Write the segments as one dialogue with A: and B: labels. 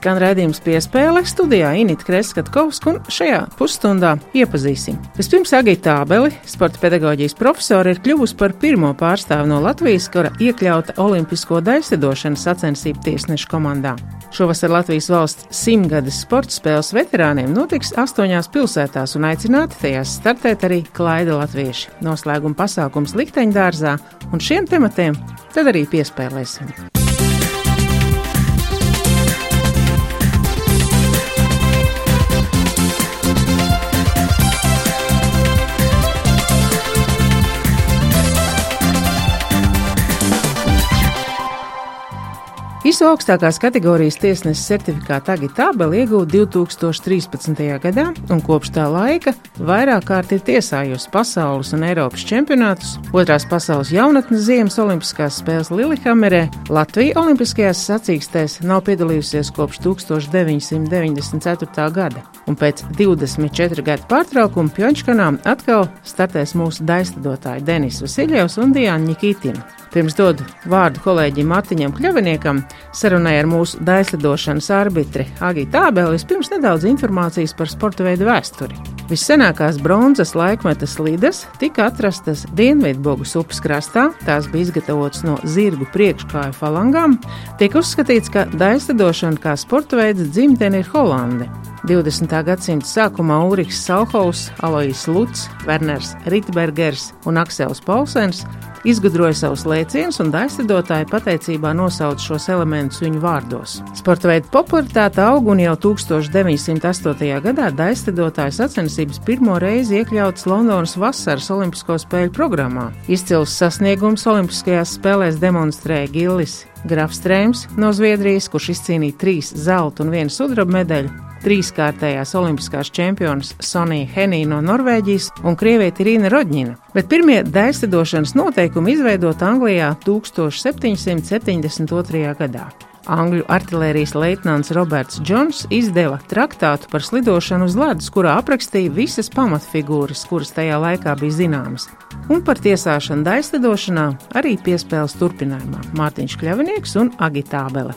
A: Skan redzējums piespēle studijā Inita Kreskatkovska un šajā pusstundā iepazīsim. Vispirms Agita Tābeli, sporta pedagoģijas profesora, ir kļuvusi par pirmo pārstāvu no Latvijas, kura iekļauta Olimpisko daļsedošanas sacensību tiesnešu komandā. Šovasar Latvijas valsts simtgades sporta spēles veterāniem notiks astoņās pilsētās un aicināti tajās startēt arī klaida latvieši. Noslēguma pasākums likteņdārzā un šiem tematiem tad arī piespēlēsim. Visu augstākās kategorijas tiesneses certifikātu Agitābeli iegūta 2013. gadā, un kopš tā laika vairāk kārt ir tiesājusi pasaules un Eiropas čempionātus, otrās pasaules jaunatnes ziemas olimpiskās spēles Lillehammerē, Latvija olimpiskajās sacīkstēs nav piedalījusies kopš 1994. gada, un pēc 24 gadu pārtraukuma Pjončkanā atkal startēs mūsu daislidotāji Denis Vasiljevs un Diana Nikitina. Pirms dodu vārdu kolēģim Mārtiņam Kļaviniekam, sarunai ar mūsu daislidošanas arbitri Agiju Tābeli, vispirms nedaudz informācijas par sporta veidu vēsturi. Vissenākās bronzas laikmeta slīdes tika atrastas Dienvidbogas upes krastā, tās bija izgatavotas no zirgu priekškāju falangām. Tiek uzskatīts, ka daislidošana kā sporta veids dzimtene ir Holande. 20. gadsimta sākumā Ulrichs Salhaus, Alois Luts, Werners Ritbergers un Aksels Paulsens izgudroja savus lēcienus, un daļslidotāji pateicībā nosauca šos elementus viņu vārdos. Sporta veida popularitāte aug, un jau 1908. gadā daļslidotāju sacensības pirmo reizi iekļautas Londonas vasaras Olimpisko spēļu programmā. Izcils sasniegums Olimpiskajās spēlēs demonstrēja Gillis Grafstrēms no Zviedrijas, kurš izcīnīja trīs zelta un vienu sudraba medaļu, trīskārtējās olimpiskās čempionas Sonija Henija no Norvēģijas un krievieti Rīna Rodņina, bet pirmie daļslidošanas noteikumi izveidot Anglijā 1772. gadā. Angļu artērijas leitnants Roberts Džons izdeva traktātu par slidošanu uz ledus, kurā aprakstīja visas pamatfigūras, kuras tajā laikā bija zināmas, un par tiesāšanu daļslidošanā arī piespēles turpinājumā Mārtiņš Kļavinieks un Agitābele.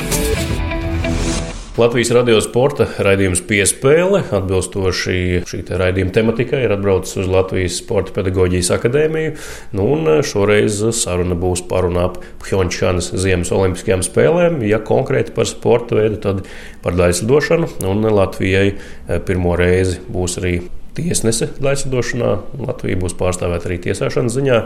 B: Latvijas radio sporta raidījums piespēle, atbilstoši šī te raidījuma tematikai, ir atbraucis uz Latvijas Sporta pedagoģijas akadēmiju. Nu, šoreiz saruna būs par un ap Pjončānas Ziemas Olimpiskajām spēlēm. Ja konkrēti par sporta veidu, tad par daļslidošanu. Un Latvijai eh, pirmo reizi būs arī tiesnese daļsadošanā. Latvija būs pārstāvēta arī tiesāšanas ziņā.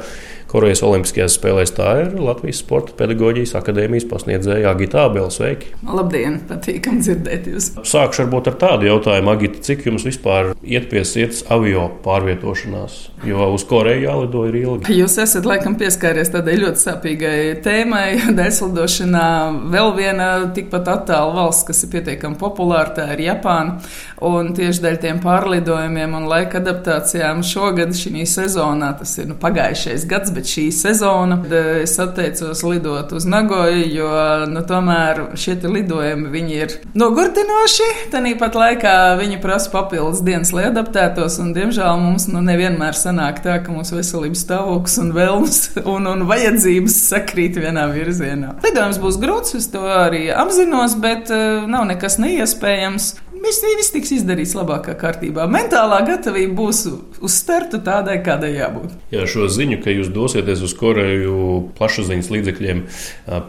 B: Korejas Olimpiskajās spēlēs tā ir Latvijas Sporta pedagoģijas akadēmijas pasniedzēja Agita Abela. Sveiki!
C: Labdien! Patīkam dzirdēt jūs!
B: Sākšu varbūt ar tādu jautājumu, Agita, cik jums vispār iet pie sirds avio pārvietošanās? Jo uz Koreju jālido ir ilgi.
C: Jūs esat laikam pieskāries tādai ļoti sāpīgai tēmai. Dēļslidošanā vēl viena tikpat attāla valsts, kas ir pietiekami populāra, tā ir Japāna. Un tieši dēļ tiem pārlidojumiem un laika adaptācijām šogad šī sezonā, tas ir nu, pagājušais gads, bet šī sezona, es atteicos lidot uz Nagoju, jo nu, tomēr šie lidojumi ir nogurdinoši. Tāpat laikā viņi prasa papildus dienas, lai adaptētos, un diemžēl mums nu, nevienmēr sanāk tā, ka mūsu veselības stāvoklis un vēlmes un, un vajadzības sakrīt vienā virzienā. Lidojums būs grūts, es to arī apzinos, bet uh, nav nekas neiespējams. Viss, viss tiks izdarīts labākā kārtībā. Mentālā gatavība būs uz starta tādai, kādai jābūt.
B: Jā, šo ziņu, ka jūs dosieties uz Koreju plašsaziņas līdzekļiem,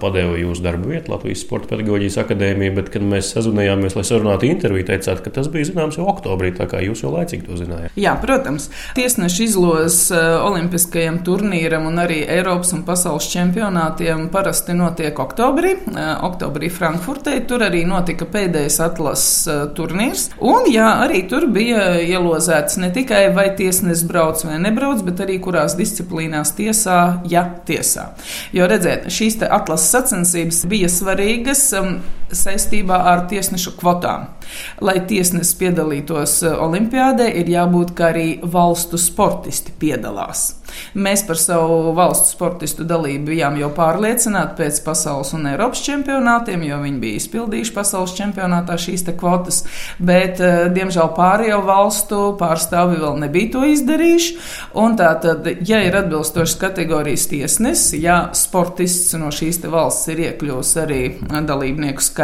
B: padeva jūsu darbu vietu Latvijas Sporta pedagoģijas akadēmija, bet, kad mēs sazvanījāmies, lai sarunātu interviju, teicāt, ka tas bija zināms jau oktobrī, tā kā jūs jau laicīgi to zinājāt.
C: Jā, protams. Tiesneši izlozes Olimpiskajam turnīram un arī Eiropas un pasaules čempionātiem parasti notiek oktobrī. Oktobrī Frankfurtē tur arī notika pēdējais atlases turnīrs. Un jā, arī tur bija ielozēts ne tikai vai tiesnesis brauc vai nebrauc, bet arī kurās disciplīnās tiesā, ja tiesā. Jo redziet, šīs atlases sacensības bija svarīgas. Um, saistībā ar tiesnešu kvotām. Lai tiesnesis piedalītos eh, Olimpijādē, ir jābūt, ka arī valstu sportisti piedalās. Mēs par savu valstu sportistu dalību bijām jau pārliecināti pēc pasaules un Eiropas čempionātiem, jo viņi bija izpildījuši pasaules čempionātā šīs kvotas, bet, eh, diemžēl, pārējo valstu pārstāvi vēl nebija to izdarījuši. Tātad, ja ir atbilstošas kategorijas tiesnesis, ja sportists no šīs valsts ir iekļuvis arī dalībnieku skaitā,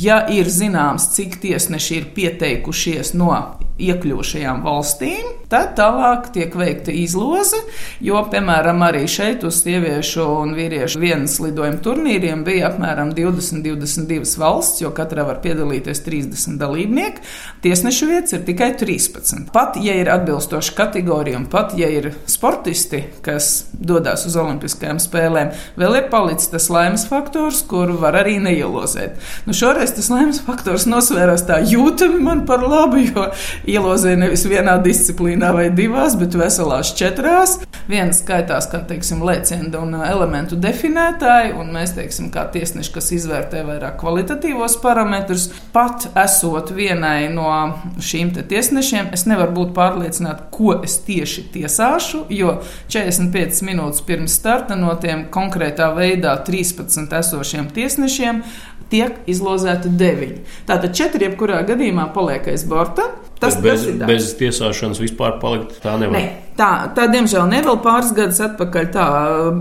C: ja ir zināms, cik tiesneši ir pieteikušies no iekļūšajām valstīm, tad tālāk tiek veikta izloze, jo, piemēram, arī šeit uz sieviešu un vīriešu vienas lidojuma turnīriem bija apmēram 20-22 valsts, jo katrā var piedalīties 30 dalībnieki. Tiesnešu vietas ir tikai 13. Pat, ja ir atbilstoša kategorija un pat, ja ir sportisti, kas dodas uz olimpiskajām spēlēm, vēl ir palicis tas laimes faktors, kur var arī neielozēt. Nu, šoreiz tas laimes faktors nosvērās tā jūtami man par labu, jo ielozēja nevis vienā disciplīnā vai divās, bet veselās četrās. Viena skaitās kā teiksim, lēcienu un elementu definētāji, un mēs teiksim, kā tiesneši, kas izvērtē vairāk kvalitatīvos parametrus. Pat esot vienai no šīm tiesnešiem, es nevaru būt pārliecināta, ko es tieši tiesāšu, jo 45 minūtes pirms starta no tiem konkrētā veidā 13 esošiem tiesnešiem tiek izlozēti deviņi. Tātad četri jebkurā gadījumā paliek aiz borta.
B: Tas, bez, tas bez tiesāšanas vispār palikt tā nevar.
C: Ne. Tā, tā, diemžēl, ne vēl pāris gadus atpakaļ tā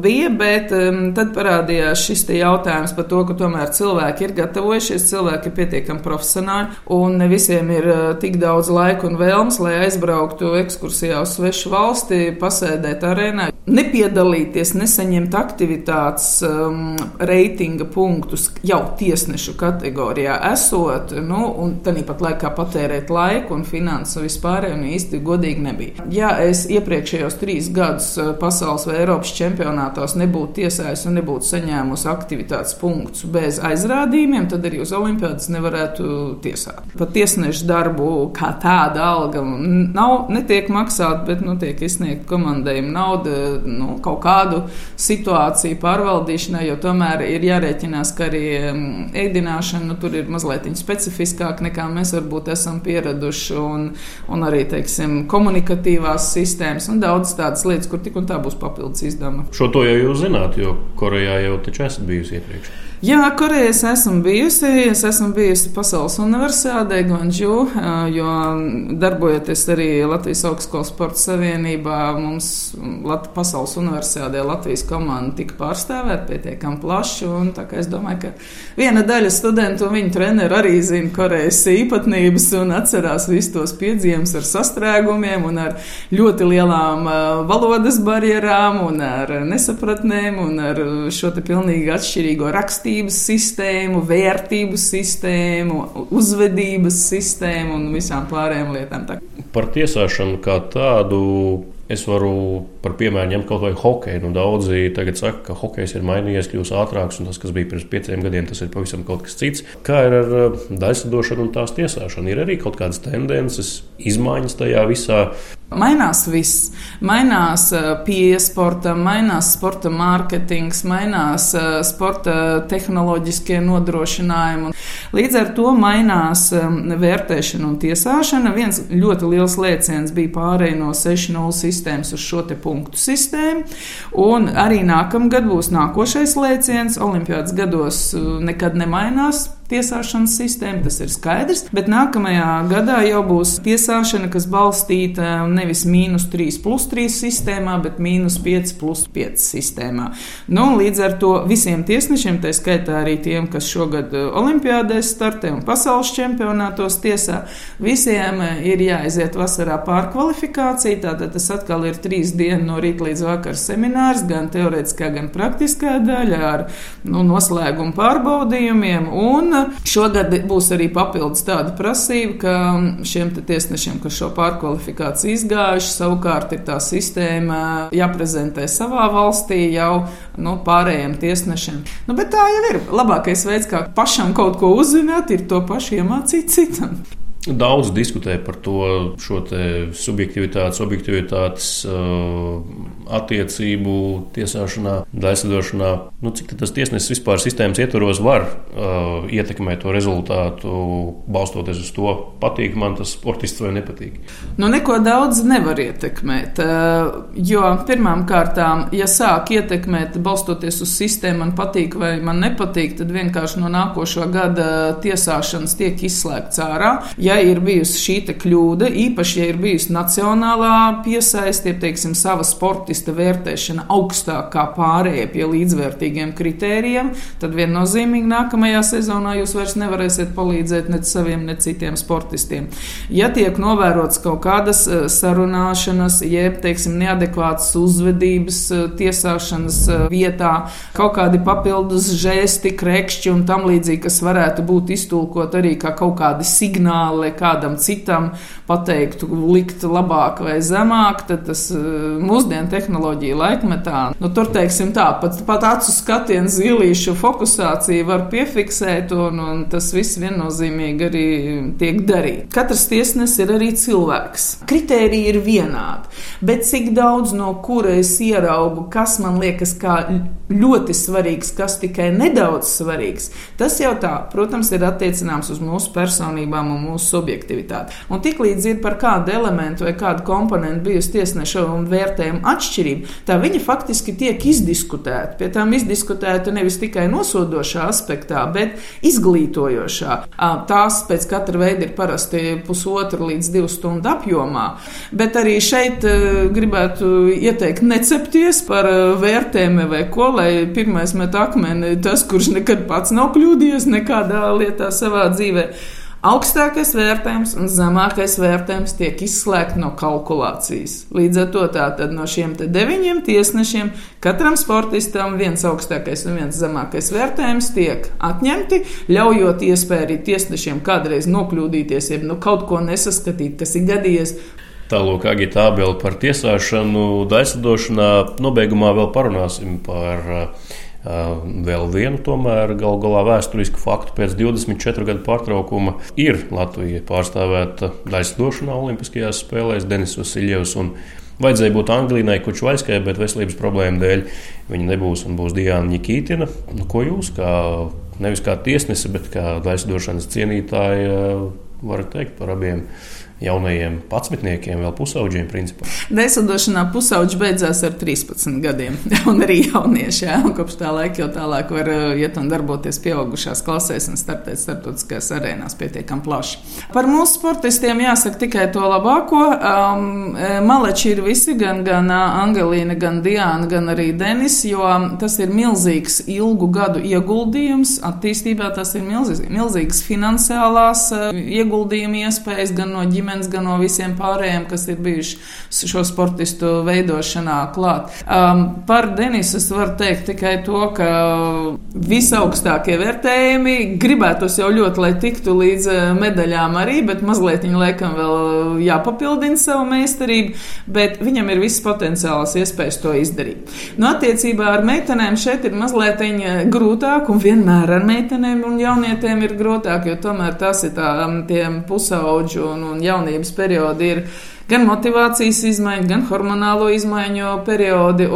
C: bija, bet um, tad parādījās šis jautājums par to, ka tomēr cilvēki ir gatavojušies, cilvēki ir pietiekami profesionāli, un ne visiem ir uh, tik daudz laika un vēlmes, lai aizbrauktu ekskursijā uz svešu valsti, pasēdēt arēnā, nepiedalīties, nesaņemt aktivitātes um, reitinga punktus jau tiesnešu kategorijā esot, nu, un tāpat laikā patērēt laiku un finansu vispārējo, un īsti godīgi nebija. Ja es iepriekšējos trīs gadus eh, pasaules vai Eiropas čempionātos nebūtu tiesājusi un nebūtu saņēmusi aktivitātes punktus bez aizrādījumiem, tad arī uz olimpiādas nevarētu tiesāt. Pat tiesnešu darbu kā tāda alga nav, netiek maksāta, bet nu, tiek izsniegta komandējuma nauda nu, kaut kādu situāciju pārvaldīšanai, jo tomēr ir jārēķinās, ka arī ēdināšana nu, tur ir mazliet specifiskāka nekā mēs varbūt esam pieraduši, un, un arī, teiksim, komunikatīvās sistēmas sistēmas un daudzas tādas lietas, kur tik un tā būs papildus izdevumi.
B: Šo to jau jūs zināt, jo Korejā jau taču esat bijusi iepriekš.
C: Jā, Korejā es esmu bijusi. Es esmu bijusi Pasaules universitātē, Guangzhou, jo darbojoties arī Latvijas Augstskolas sporta savienībā, mums Lat Pasaules universitātē Latvijas komanda tika pārstāvēta pietiekami plaši. Es domāju, ka viena daļa studentu un viņu treneru arī zina Korejas īpatnības un atcerās visus tos piedzīvumus ar sastrēgumiem un ar ļoti lielām valodas barjerām un ar nesapratnēm un ar šo te pilnīgi atšķirīgo rakstu mīlestības sistēmu, vērtību sistēmu, uzvedības sistēmu un visām pārējām lietām. Tā.
B: Par tiesāšanu kā tādu Es varu par piemēru ņemt kaut vai hokeju. Nu, daudzi tagad saka, ka hokejs ir mainījies, kļūst ātrāks, un tas, kas bija pirms pieciem gadiem, tas ir pavisam kaut kas cits. Kā ir ar eh, daļsadošanu un tās tiesāšanu? Ir arī kaut kādas tendences, izmaiņas tajā visā.
C: Mainās viss. Mainās eh, pieeja sportam, mainās sporta mārketings, mainās eh, sporta tehnoloģiskie nodrošinājumi. Līdz ar to mainās vērtēšana un tiesāšana. Viens ļoti liels lēciens bija pārēj no 6.0 sistēmas uz šo punktu sistēmu. Un arī nākamgad būs nākošais lēciens. Olimpiādas gados uh, nekad nemainās tiesāšanas sistēma, tas ir skaidrs. Bet nākamajā gadā jau būs tiesāšana, kas balstīta nevis mīnus 3 plus 3 sistēmā, bet mīnus 5 plus 5 sistēmā. Nu, līdz ar to visiem tiesnešiem, tā skaitā arī tiem, kas šogad uh, olimpiādēs startē un pasaules čempionātos tiesā, visiem uh, ir jāaiziet vasarā pārkvalifikācija. Tātad tas atkal ir trīs dienu no rīta līdz vakar seminārs, gan teorētiskā, gan praktiskā daļa ar nu, noslēgumu pārbaudījumiem. Un šogad būs arī papildus tāda prasība, ka šiem tiesnešiem, kas šo pārkvalifikāciju izgājuši, savukārt ir tā sistēma jāprezentē savā valstī jau nu, pārējiem tiesnešiem. Nu, bet tā jau ir labākais veids, kā pašam kaut ko uzzināt, ir to pašu iemācīt citam.
B: Daudz diskutē par to subjektivitātes, objektivitātes uh, attiecību tiesāšanā, daļsadošanā. Nu, cik tas tiesnesis vispār sistēmas ietvaros var uh, ietekmēt to rezultātu, balstoties uz to, patīk man tas sportists vai nepatīk?
C: Nu, neko daudz nevar ietekmēt. Jo pirmām kārtām, ja sāk ietekmēt, balstoties uz sistēmu, man patīk vai man nepatīk, tad vienkārši no nākošā gada tiesāšanas tiek izslēgts ārā. Ja ir bijusi šī kļūda, īpaši, ja ir bijusi nacionālā piesaiste, teiksim, sava sportista vērtēšana augstāk kā pārējie pie līdzvērtīgiem kritērijiem, tad viennozīmīgi nākamajā sezonā jūs vairs nevarēsiet palīdzēt ne saviem, ne citiem sportistiem. Ja tiek novērots kaut kādas eh, sarunāšanas, jeb, teiksim, neadekvātas uzvedības eh, tiesāšanas eh, vietā, kaut kādi papildus žēsti, krekšķi un tam līdzīgi, kas varētu būt iztulkot arī kā kaut kādi signāli kādam citam pateiktu, likt labāk vai zemāk, tad tas mūsdienu tehnoloģija laikmetā, nu, tur teiksim tā, pat, pat acu skatienu zilīšu fokusāciju var piefiksēt, un, un tas viss viennozīmīgi arī tiek darīts. Katrs tiesnesis ir arī cilvēks. Kritēriji ir vienādi, bet cik daudz no kura es ieraugu, kas man liekas kā ļoti svarīgs, kas tikai nedaudz svarīgs, tas jau tā, protams, ir attiecināms uz mūsu personībām un mūsu subjektivitāti. Un tiklīdz ir par kādu elementu vai kādu komponentu bijusi tiesneša un vērtējuma atšķirība, tā viņa faktiski tiek izdiskutēta. Pie tām izdiskutēta nevis tikai nosodošā aspektā, bet izglītojošā. Tās pēc katra veida ir parasti pusotra līdz divu stundu apjomā, bet arī šeit gribētu ieteikt necepties par vērtējumu vai ko, lai pirmais met akmeni tas, kurš nekad pats nav kļūdījies nekādā lietā savā dzīvē. Augstākais vērtējums un zemākais vērtējums tiek izslēgts no kalkulācijas. Līdz ar to tātad no šiem deviņiem tiesnešiem katram sportistam viens augstākais un viens zemākais vērtējums tiek atņemti, ļaujot iespēju arī tiesnešiem kādreiz nokļūdīties, ja nu, kaut ko nesaskatīt, kas ir gadījies.
B: Tālāk, Agita Abela par tiesāšanu, daļsadošanā, nobeigumā vēl parunāsim par uh, vēl vienu tomēr galu galā vēsturisku faktu. Pēc 24 gadu pārtraukuma ir Latvija pārstāvēta daļsadošanā Olimpiskajās spēlēs Denis Vasiljevs. Vajadzēja būt Anglijai, Kučvaļskai, bet veselības problēmu dēļ viņa nebūs un būs Diana Nikītina. Nu, ko jūs, kā, nevis kā tiesnese, bet kā daļsadošanas cienītāji, varat teikt par abiem? Jaunajiem patsmitniekiem, vēl pusauģiem. Principā.
C: Nesadošanā pusauģi beidzās ar 13 gadiem, un arī jaunieši. Jā, un kopš tā laika jau tālāk var uh, iet un darboties pieaugušās klasēs un startēt starptautiskajās arēnās pietiekami plaši. Par mūsu sportistiem jāsaka tikai to labāko. Um, e, maleči ir visi, gan, gan Angelīna, gan Diana, gan arī Denis, jo tas ir milzīgs ilgu gadu ieguldījums attīstībā. Tas ir milzīgs, milzīgs finansiālās uh, ieguldījuma iespējas gan no ģimenes ģimenes, gan no visiem pārējiem, kas ir bijuši šo sportistu veidošanā klāt. Um, par Denisu es varu teikt tikai to, ka visaugstākie vērtējumi gribētos jau ļoti, lai tiktu līdz uh, medaļām arī, bet mazliet viņa laikam vēl jāpapildina savu meistarību, bet viņam ir viss potenciāls iespējas to izdarīt. Nu, attiecībā ar meitenēm šeit ir mazliet grūtāk, un vienmēr ar meitenēm un jaunietēm ir grūtāk, jo tomēr tas ir tā, um, tiem pusauģu un, un jaunietēm jaunības periodi ir gan motivācijas izmaiņu, gan hormonālo izmaiņu periodi.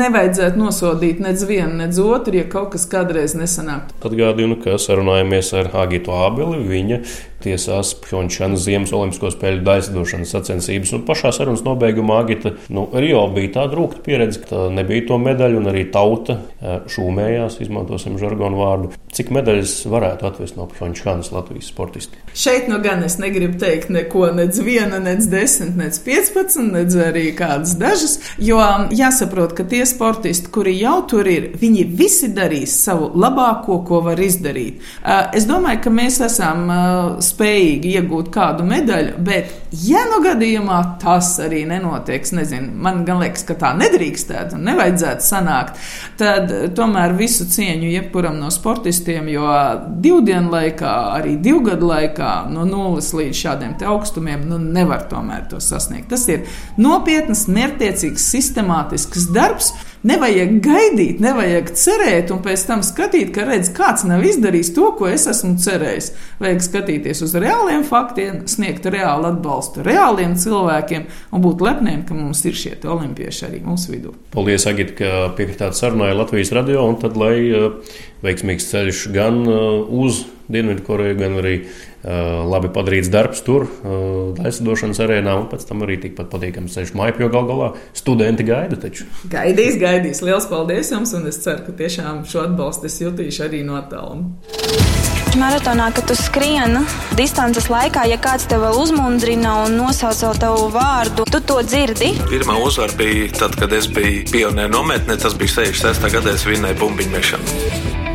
C: Nevajadzētu nosodīt nec vienu, nec otru, ja kaut kas kādreiz nesanāk.
B: Atgādinu, ka sarunājamies ar Agitu Ābeli. Viņa tiesās Pjončānas Ziemas Olimpisko spēļu daisdošanas sacensības. Un pašā sarunas nobeigumā Agita nu, Rio bija tāda rūkta pieredze, ka nebija to medaļu, un arī tauta eh, šūmējās, izmantosim žargonu vārdu. Cik medaļas varētu atvest no Pjončānas Latvijas sportistiem?
C: Šeit nu gan es negribu teikt neko nec viena, nec desmit, nec piecpadsmit, nec arī kādas dažas, jo jāsaprot, ka tie sportisti, kuri jau tur ir, viņi visi darīs savu labāko, ko var izdarīt. Eh, es domāju, ka mēs esam eh, spējīgi iegūt kādu medaļu, bet, ja nu gadījumā tas arī nenotiek, nezinu, man liekas, ka tā nedrīkstētu un nevajadzētu sanākt, tad tomēr visu cieņu jebkuram no sportistiem, jo divu dienu laikā, arī divu gadu laikā, no nulles līdz šādiem augstumiem, nu nevar tomēr to sasniegt. Tas ir nopietns, mērķtiecīgs, sistemātisks darbs. Nevajag gaidīt, nevajag cerēt un pēc tam skatīt, ka redz, kāds nav izdarījis to, ko es esmu cerējis. Vajag skatīties uz reāliem faktiem, sniegt reālu atbalstu reāliem cilvēkiem un būt lepniem, ka mums ir šie olimpieši arī mūsu vidū.
B: Paldies, Agit, ka piekritāt sarunāja Latvijas radio un tad, lai uh, veiksmīgs ceļš gan uh, uz Dienvidkoreju, gan arī uh, labi padarīts darbs tur, uh, aizsadošanas arēnā, un pēc tam arī tikpat patīkams ceļš mājā, jo gal galā studenti gaida taču.
C: Gaidīs, gaidīs. Liels paldies jums, un es ceru, ka tiešām šo atbalstu es jutīšu arī no tālum.
D: Maratonā, kad tu skrieni distances laikā, ja kāds tev vēl uzmundrina un nosauc tavu vārdu, tu to dzirdi.
E: Pirmā uzvara bija tad, kad es biju pionieru nometnē, tas bija 66. gadā, es vinnēju bumbiņu mešanu.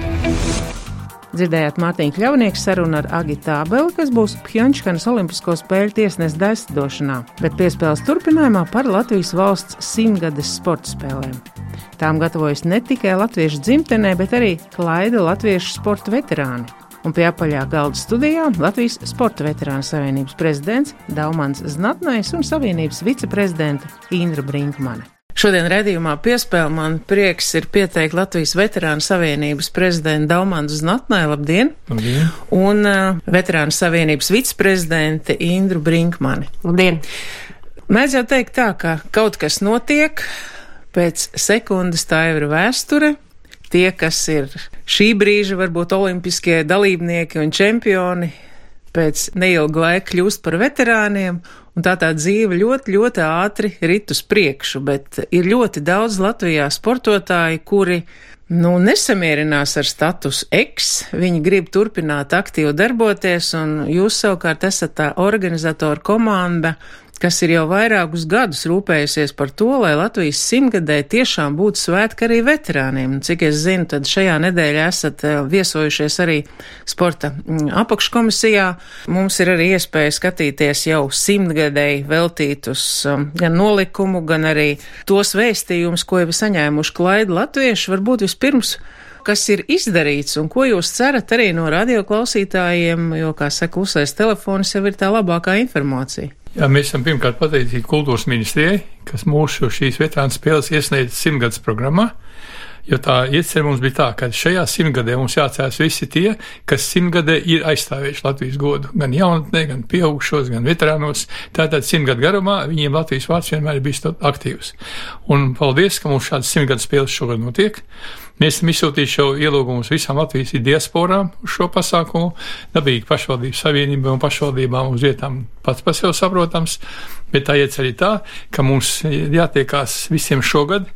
A: Dzirdējāt Mārtiņa Kļavnieka sarunu ar Agitu Tābeli, kas būs Pjončkanas Olimpisko spēļu tiesneses daļsadošanā, bet piespēles turpinājumā par Latvijas valsts simtgades sporta spēlēm. Tām gatavojas ne tikai latviešu dzimtenē, bet arī klaida latviešu sporta veterāni. Un pie apaļā galda studijā Latvijas Sporta veterānu savienības prezidents Daumans Znatnais un savienības viceprezidente Indra Brinkmane. Šodien redzījumā piespēle man prieks ir pieteikt Latvijas Veterānu Savienības prezidentu Daumandu Znatnai. Labdien!
F: Labdien!
A: Un uh, Veterānu Savienības viceprezidente Indru Brinkmani.
G: Labdien!
A: Mēdz jau teikt tā, ka kaut kas notiek, pēc sekundes tā jau ir vēsture. Tie, kas ir šī brīža varbūt olimpiskie dalībnieki un čempioni, pēc neilga laika kļūst par veterāniem, un tā tā dzīve ļoti, ļoti ātri rit uz priekšu, bet ir ļoti daudz Latvijā sportotāji, kuri nu, nesamierinās ar status X, viņi grib turpināt aktīvi darboties, un jūs savukārt esat tā organizatora komanda, kas ir jau vairākus gadus rūpējusies par to, lai Latvijas simtgadē tiešām būtu svētki arī veterāniem. Cik es zinu, tad šajā nedēļā esat eh, viesojušies arī sporta mm, apakškomisijā. Mums ir arī iespēja skatīties jau simtgadēji veltītus um, gan nolikumu, gan arī tos vēstījumus, ko jau saņēmuši klaidi latvieši. Varbūt vispirms kas ir izdarīts un ko jūs cerat arī no radioklausītājiem, jo, kā saka, uzsēs telefons jau ir tā labākā informācija.
F: Jā, mēs esam pirmkārt pateicīgi kultūras ministrijai, kas mūsu šīs veterānu spēles iesniedz simtgadus programmā. Jo tā iecerē mums bija tā, ka šajā simtgadē mums jāatcerās visi tie, kas simtgadē ir aizstāvējuši Latvijas godu. Gan jaunatnē, gan pieaugušos, gan veterānos. Tātad simtgadu garumā viņiem Latvijas vārds vienmēr ir bijis aktīvs. Un paldies, ka mums šādas simtgadu spēles šogad notiek. Mēs esam izsūtījuši jau ielūgumus visām Latvijas diasporām uz šo pasākumu. Dabīgi pašvaldības savienībai un pašvaldībām uz vietām pats par sevi saprotams, bet tā iet arī tā, ka mums jātiekās visiem šogad.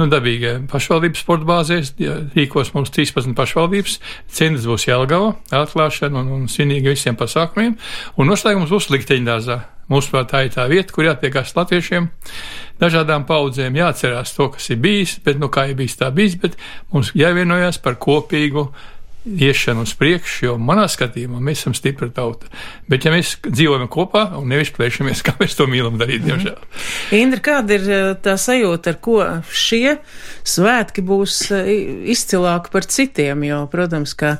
F: Nu, dabīgi pašvaldības sporta bāzēs rīkos mums 13 pašvaldības, centrs būs Jelgava, atklāšana un, un svinīgi visiem pasākumiem, un noslēgums būs Likteņdārzā. Mūsuprāt, tā ir tā vieta, kur jātiekās latviešiem. Dažādām paudzēm jāatcerās to, kas ir bijis, bet, nu, kā ir bijis, tā bijis, bet mums jāvienojas par kopīgu iešanu uz priekšu, jo manā skatījumā mēs esam stipra tauta. Bet, ja mēs dzīvojam kopā un nevis plēšamies, kā mēs to mīlam darīt, diemžēl.
A: Indra, kāda ir eh, tā sajūta, ar ko šie svētki būs eh, izcilāki par citiem? Jo, protams, ka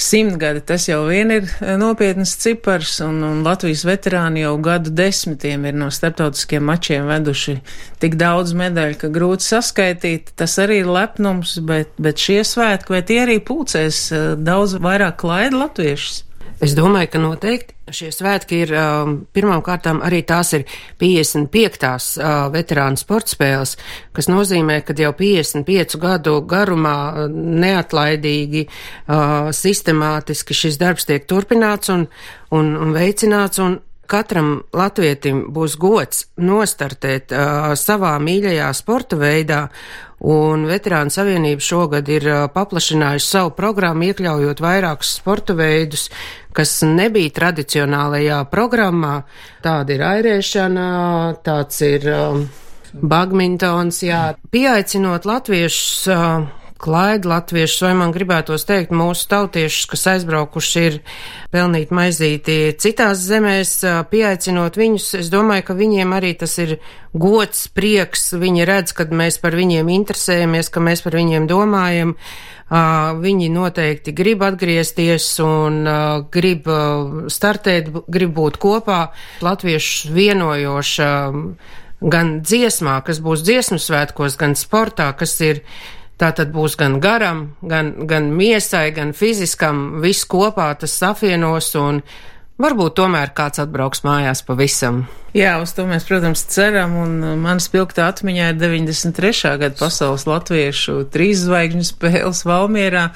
A: simtgadi tas jau vien ir eh, nopietnas cipars, un, un Latvijas veterāni jau gadu desmitiem ir no starptautiskiem mačiem veduši tik daudz medaļu, ka grūti saskaitīt. Tas arī ir lepnums, bet, bet šie svētki, vai tie arī pulcēs daudz vairāk klaida latviešus?
G: Es domāju, ka noteikti šie svētki ir um, pirmām kārtām arī tās ir 55. Uh, veterānu sporta spēles, kas nozīmē, ka jau 55 gadu garumā uh, neatlaidīgi, uh, sistemātiski šis darbs tiek turpināts un, un, un veicināts. Un, Katram latvietim būs gods nostartēt uh, savā mīļajā sporta veidā Un Veterānu Savienība šogad ir paplašinājusi savu programmu, iekļaujot vairākus sporta veidus, kas nebija tradicionālajā programmā. Tāda ir airēšana, tāds ir um, badmintons, jā. Pieaicinot latviešus uh, klaidi latviešus, vai man gribētos teikt mūsu tautiešus, kas aizbraukuši ir pelnīt maizīti citās zemēs, pieaicinot viņus, es domāju, ka viņiem arī tas ir gods, prieks, viņi redz, kad mēs par viņiem interesējamies, ka mēs par viņiem domājam. Viņi noteikti grib atgriezties un grib startēt, grib būt kopā. Latviešu vienojoša gan dziesmā, kas būs dziesmu svētkos, gan sportā, kas ir Tā tad būs gan garam, gan, gan miesai, gan fiziskam, viss kopā tas apvienos un varbūt tomēr kāds atbrauks mājās pavisam.
A: Jā, uz to mēs, protams, ceram, un man spilgta atmiņā ir 93. gada pasaules latviešu trīs zvaigžņu spēles Valmierā.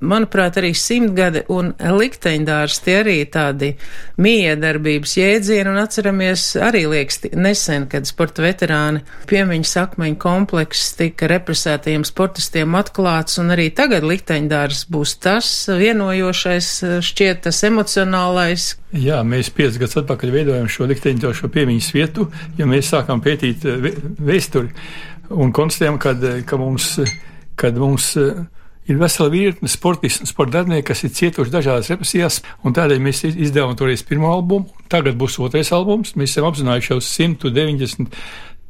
A: Manuprāt, arī simtgadi un likteņdārs tie arī tādi miedarbības jēdzieni, un atceramies arī liekas nesen, kad sporta veterāni piemiņas akmeņu komplekss tika represētajiem sportistiem atklāts, un arī tagad likteņdārs būs tas vienojošais, šķiet tas emocionālais.
F: Jā, mēs piecus gadus atpakaļ veidojam šo likteņdošo piemiņas vietu, ja mēs sākām pētīt eh, vēsturi un konstatējam, kad, eh, ka mums, kad mums eh, ir vesela virkne sportistu un sporta darbinieku, kas ir cietuši dažādās represijās, un tādēļ mēs izdevām toreiz pirmo albumu. Tagad būs otrais albums. Mēs esam apzinājuši jau 190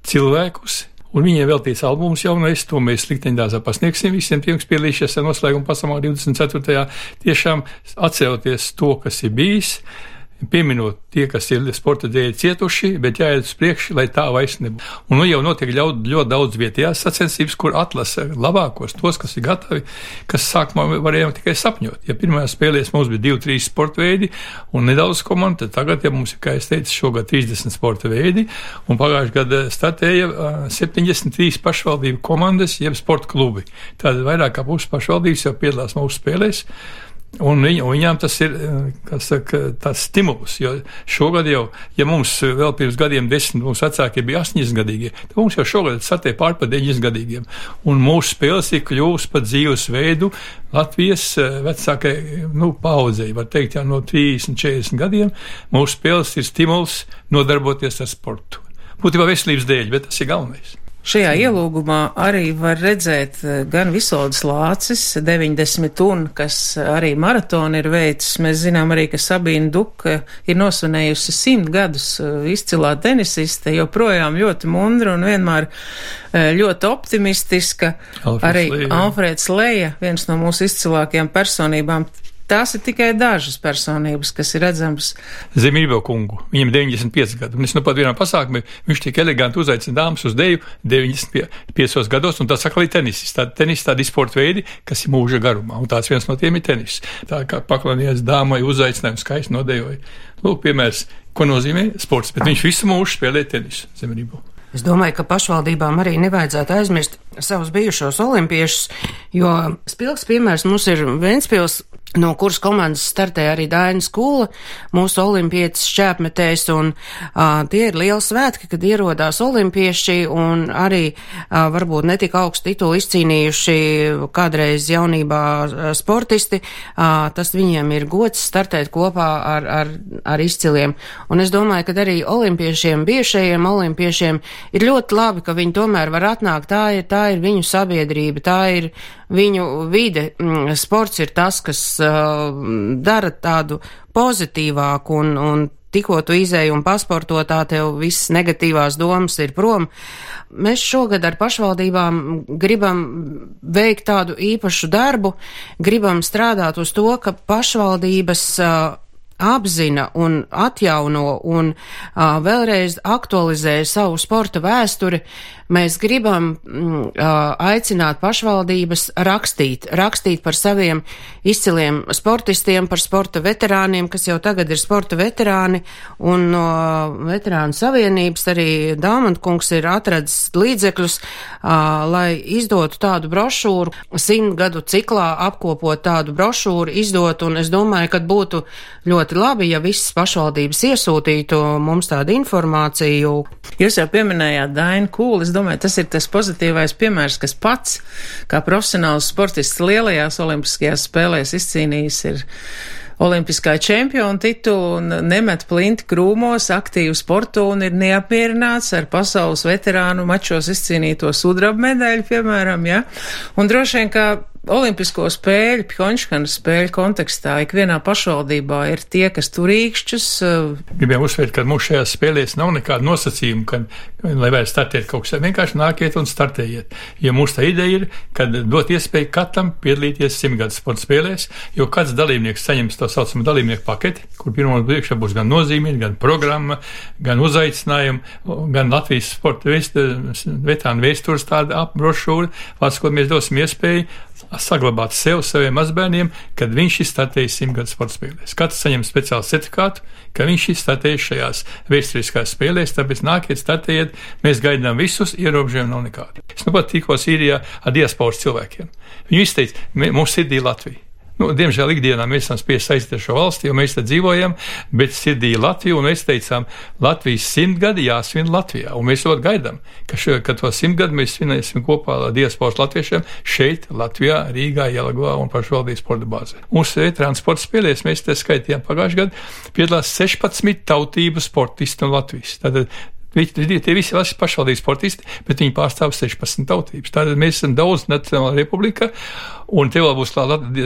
F: cilvēkus. Un viņiem veltīts albums jaunais, to mēs likteņdāzā pasniegsim visiem tiem, kas piedalījušies noslēguma pasākumā 24. Tiešām atceroties to, kas ir bijis pieminot tie, kas ir sporta dēļ cietuši, bet jāiet uz priekšu, lai tā vairs nebūtu. Un nu jau notiek ļoti, ļoti daudz vietējās sacensības, kur atlasa labākos, tos, kas ir gatavi, kas sākumā varējām tikai sapņot. Ja pirmajā spēlēs mums bija divi, trīs sporta veidi un nedaudz komandu, tad tagad, ja mums ir, kā es teicu, šogad 30 sporta veidi, un pagājušajā gadā startēja 73 pašvaldību komandas, jeb sporta klubi. Tātad vairāk kā puses pašvaldības jau piedalās mūsu spēlēs. Un, viņa, un viņām tas ir saka, tas stimuls, jo šogad jau, ja mums vēl pirms gadiem desmit mūsu vecākie bija 80 gadīgi, tad mums jau šogad satē pār pa 90 gadīgiem. Un mūsu spēles ir kļuvusi par dzīvesveidu Latvijas eh, vecākai, nu, paudzei, var teikt, jau no 30, 40 gadiem. Mūsu spēles ir stimuls nodarboties ar sportu. Būtībā veselības dēļ, bet tas ir galvenais.
A: Šajā ielūgumā arī var redzēt eh, gan Visoldas Lācis 90 un, kas arī maratonu ir veicis. Mēs zinām arī, ka Sabīna Duka ir nosvinējusi simt gadus eh, izcilā tenisiste, joprojām ļoti mundra un vienmēr eh, ļoti optimistiska. Alfreds arī. Alfreds Leja, viens no mūsu izcilākajām personībām, Tās ir tikai dažas personības, kas ir redzamas.
F: Zemībo kungu, viņam 95 gadi, un es nu pat vienā pasākumā viņš tik eleganti uzaicina dāmas uz deju 95 gados, un tas saka, arī tenisis. Tā tenis tādi sporta veidi, kas ir mūža garumā, un tāds viens no tiem ir tenis. Tā kā paklanies dāmai uzaicinājumu skaisti nodejoja. Lūk, piemērs, ko nozīmē sports, bet viņš visu mūžu spēlē tenisu Zemībo.
G: Es domāju, ka pašvaldībām arī nevajadzētu aizmirst savus bijušos olimpiešus, jo spilgs piemērs mums ir Ventspils no kuras komandas startēja arī Daina Skūla, mūsu olimpietis šķēpmetējs, un uh, tie ir lieli svētki, kad ierodās olimpieši un arī uh, varbūt netika augstu titulu izcīnījuši kādreiz jaunībā sportisti, uh, tas viņiem ir gods startēt kopā ar, ar, ar izciliem. Un es domāju, ka arī olimpiešiem, bijušajiem olimpiešiem ir ļoti labi, ka viņi tomēr var atnākt, tā ir, tā ir viņu sabiedrība, tā ir viņu vide. Mm, sports ir tas, kas dara tādu pozitīvāku un, un tikko tu izēji un pasportotā tev viss negatīvās domas ir prom. Mēs šogad ar pašvaldībām gribam veikt tādu īpašu darbu, gribam strādāt uz to, ka pašvaldības uh, apzina un atjauno un uh, vēlreiz aktualizē savu sporta vēsturi, mēs gribam mm, aicināt pašvaldības rakstīt, rakstīt par saviem izciliem sportistiem, par sporta veterāniem, kas jau tagad ir sporta veterāni, un no veterānu savienības arī Dāmantkungs ir atradis līdzekļus, lai izdotu tādu brošūru, simt gadu ciklā apkopot tādu brošūru, izdot, un es domāju, ka būtu ļoti labi, ja visas pašvaldības iesūtītu mums tādu informāciju.
A: Jūs jau pieminējāt Dainu Kūlis, domāju, tas ir tas pozitīvais piemērs, kas pats, kā profesionāls sportists lielajās olimpiskajās spēlēs izcīnījis, ir olimpiskā čempiona titulu un nemet plinti krūmos, aktīvu sportu un ir neapmierināts ar pasaules veterānu mačos izcīnīto sudraba medaļu, piemēram, ja. Un droši vien, ka Olimpisko spēļu, Pjončkanas spēļu kontekstā ikvienā pašvaldībā ir tie, kas turīkšķus.
F: Gribējām uzsvērt, ka mums šajās spēlēs nav nekāda nosacījuma, ka, lai varētu startēt kaut kas, vienkārši nākiet un startējiet. Ja mums tā ideja ir, kad dot iespēju katram piedalīties simtgadus sporta spēlēs, jo kāds dalībnieks saņems to saucamu dalībnieku paketi, kur pirmā priekšā būs gan nozīmīga, gan programma, gan uzaicinājumi, gan Latvijas sporta vetānu vēstures tāda apbrošūra, vārds, ko mēs dosim iespēju saglabāt sev, saviem mazbērniem, kad viņš ir startējis simtgadus sporta spēlēs. Katrs saņem speciālu certifikātu, ka viņš ir startējis šajās vēsturiskās spēlēs, tāpēc nākiet, startējiet, mēs gaidām visus, ierobežojumi nav nekādi. Es nu pat tikos īrijā ar diasporas cilvēkiem. Viņi izteica, mums sirdī Latvija. Nu, diemžēl ikdienā mēs esam spiest saistīt ar šo valsti, jo mēs te dzīvojam, bet sirdī Latviju, un mēs teicām, Latvijas simtgadi jāsvin Latvijā, un mēs ļoti gaidām, ka, šo, ka to simtgadu mēs svinēsim kopā ar diasporas latviešiem šeit, Latvijā, Rīgā, Jelagvā un pašvaldības sporta bāzē. Mūsu transporta spēlēs mēs te skaitījām pagājušajā gadā piedalās 16 tautību sportisti no Latvijas. Tātad Viņi, tie visi ir pašvaldības sportisti, bet viņi pārstāv 16 tautības. Tātad mēs esam daudz nacionāla republika, un te vēl būs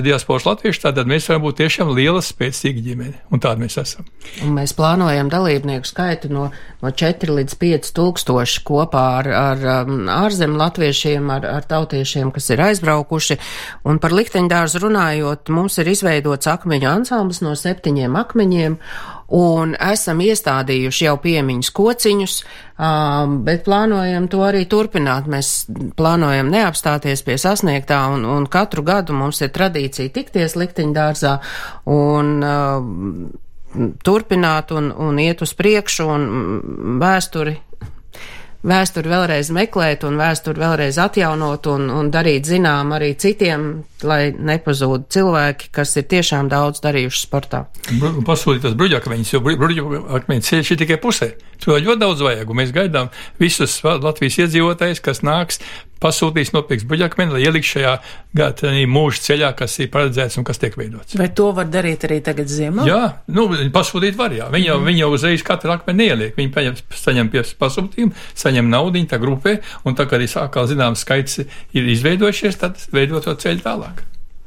F: diasporas latvieši, tātad mēs varam būt tiešām liela, spēcīga ģimene, un tāda mēs esam.
G: Un mēs plānojam dalībnieku skaitu no, no 4 līdz 5 tūkstoši kopā ar, ar um, ārzem latviešiem, ar, ar tautiešiem, kas ir aizbraukuši, un par likteņdārzu runājot, mums ir izveidots akmeņu ansamblis no septiņiem akmeņiem, un esam iestādījuši jau piemiņas kociņus, bet plānojam to arī turpināt. Mēs plānojam neapstāties pie sasniegtā, un, un katru gadu mums ir tradīcija tikties likteņdārzā un turpināt un, un iet uz priekšu un vēsturi vēsturi vēlreiz meklēt un vēsturi vēlreiz atjaunot un, un darīt zinām arī citiem, lai nepazūd cilvēki, kas ir tiešām daudz darījuši sportā.
F: Pasūtīt tos bruģakmeņus, jo bruģakmeņus ir tikai pusē. To ļoti daudz vajag, un mēs gaidām visus Latvijas iedzīvotājus, kas nāks pasūtīs nopirks buļakmeni, lai ielikt šajā mūža ceļā, kas ir paredzēts un kas tiek veidots.
A: Vai to var darīt arī tagad ziemā?
F: Jā, nu, pasūtīt var, jā. Viņi jau, mm. viņi jau uzreiz katru akmeni neieliek. Viņi paņem, saņem pie pasūtījumu, saņem naudu, tā grupē, un tā kā arī sākā zināms skaits ir izveidojušies, tad veidot to ceļu tālāk.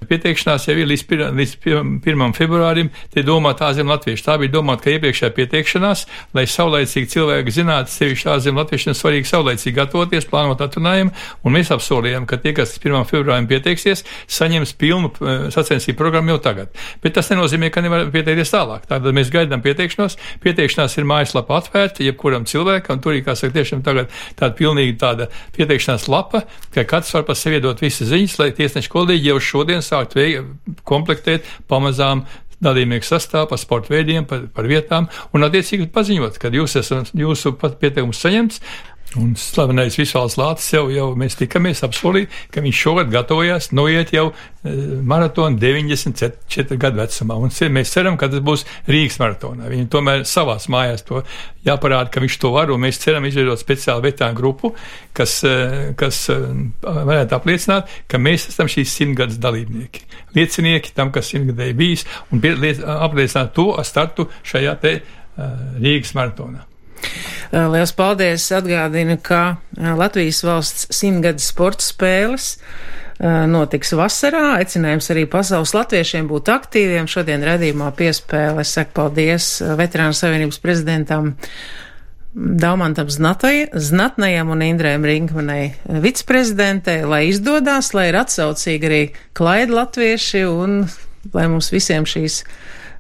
F: Pieteikšanās jau ir līdz, pir, līdz 1. februārim, tie domāta ārzemju latvieši. Tā bija domāta, ka iepriekšējā pieteikšanās, lai saulēcīgi cilvēki zinātu, sevišķi ārzemju latviešiem svarīgi saulēcīgi gatavoties, plānot atrunājumu, un mēs apsolījām, ka tie, kas 1. februārim pieteiksies, saņems pilnu eh, sacensību programmu jau tagad. Bet tas nenozīmē, ka nevar pieteikties tālāk. Tātad mēs gaidām pieteikšanos. Pieteikšanās ir mājaslapa atvērta jebkuram cilvēkam, tur ir, kā saka, tiešām tagad tāda pilnīgi tāda pieteikšanās lapa, ka katrs var pa sevi dot visas ziņas, lai tiesneši kolēģi jau šodien sākt komplektēt pamazām dalībnieku sastāvā, par sporta veidiem, par, par vietām, un attiecīgi paziņot, ka jūs esat, jūsu pieteikums saņemts, Un slavenais Visvalds Lācis jau, jau mēs tikamies apsolīja, ka viņš šogad gatavojas noiet jau e, maratonu 94 gadu vecumā. Un mēs ceram, ka tas būs Rīgas maratonā. Viņam tomēr savās mājās to jāparāda, ka viņš to var, un mēs ceram izveidot speciālu vetānu grupu, kas, e, kas e, varētu apliecināt, ka mēs esam šīs simtgadus dalībnieki. Liecinieki tam, kas simtgadēji bijis, un apliecināt to startu šajā te Rīgas maratonā.
A: Eh, Lielas paldies! Atgādinu, ka eh, Latvijas valsts simtgades sporta spēles eh, notiks vasarā. Aicinājums arī pasaules latviešiem būt aktīviem. Šodien redzījumā piespēle saku paldies Veterānu savienības prezidentam Daumantam Znatai, Znatnajam un Indrēm Rinkmanai viceprezidentei, lai izdodas, lai ir atsaucīgi arī klaidi latvieši un lai mums visiem šīs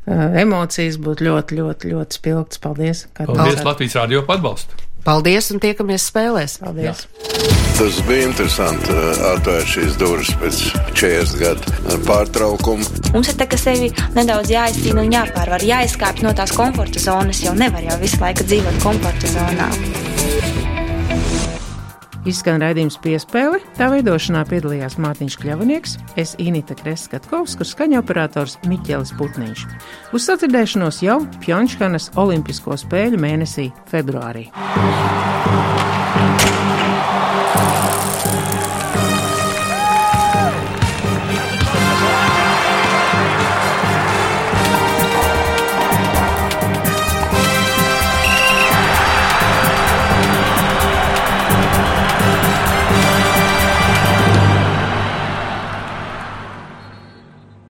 A: emocijas būtu ļoti, ļoti, ļoti spilgtas. Paldies!
F: Paldies Latvijas radio par atbalstu!
G: Paldies un tiekamies spēlēs!
A: Paldies!
H: Jā. Tas bija interesanti eh, atvērt šīs durvis pēc 40 gadu eh, pārtraukuma.
D: Mums ir tā, ka sevi nedaudz jāizcīna un jāpārvar, jāizkāpj no tās komforta zonas, jo nevar jau visu laiku dzīvot komforta zonā.
A: Izskan raidījums piespēle. Tā veidošanā piedalījās Mārtiņš Kļavnieks, es Inita Kreskatkovs, kurš skaņa operators Miķelis Putniņš. Uz sacirdēšanos jau Pjončkanas Olimpisko spēļu mēnesī februārī.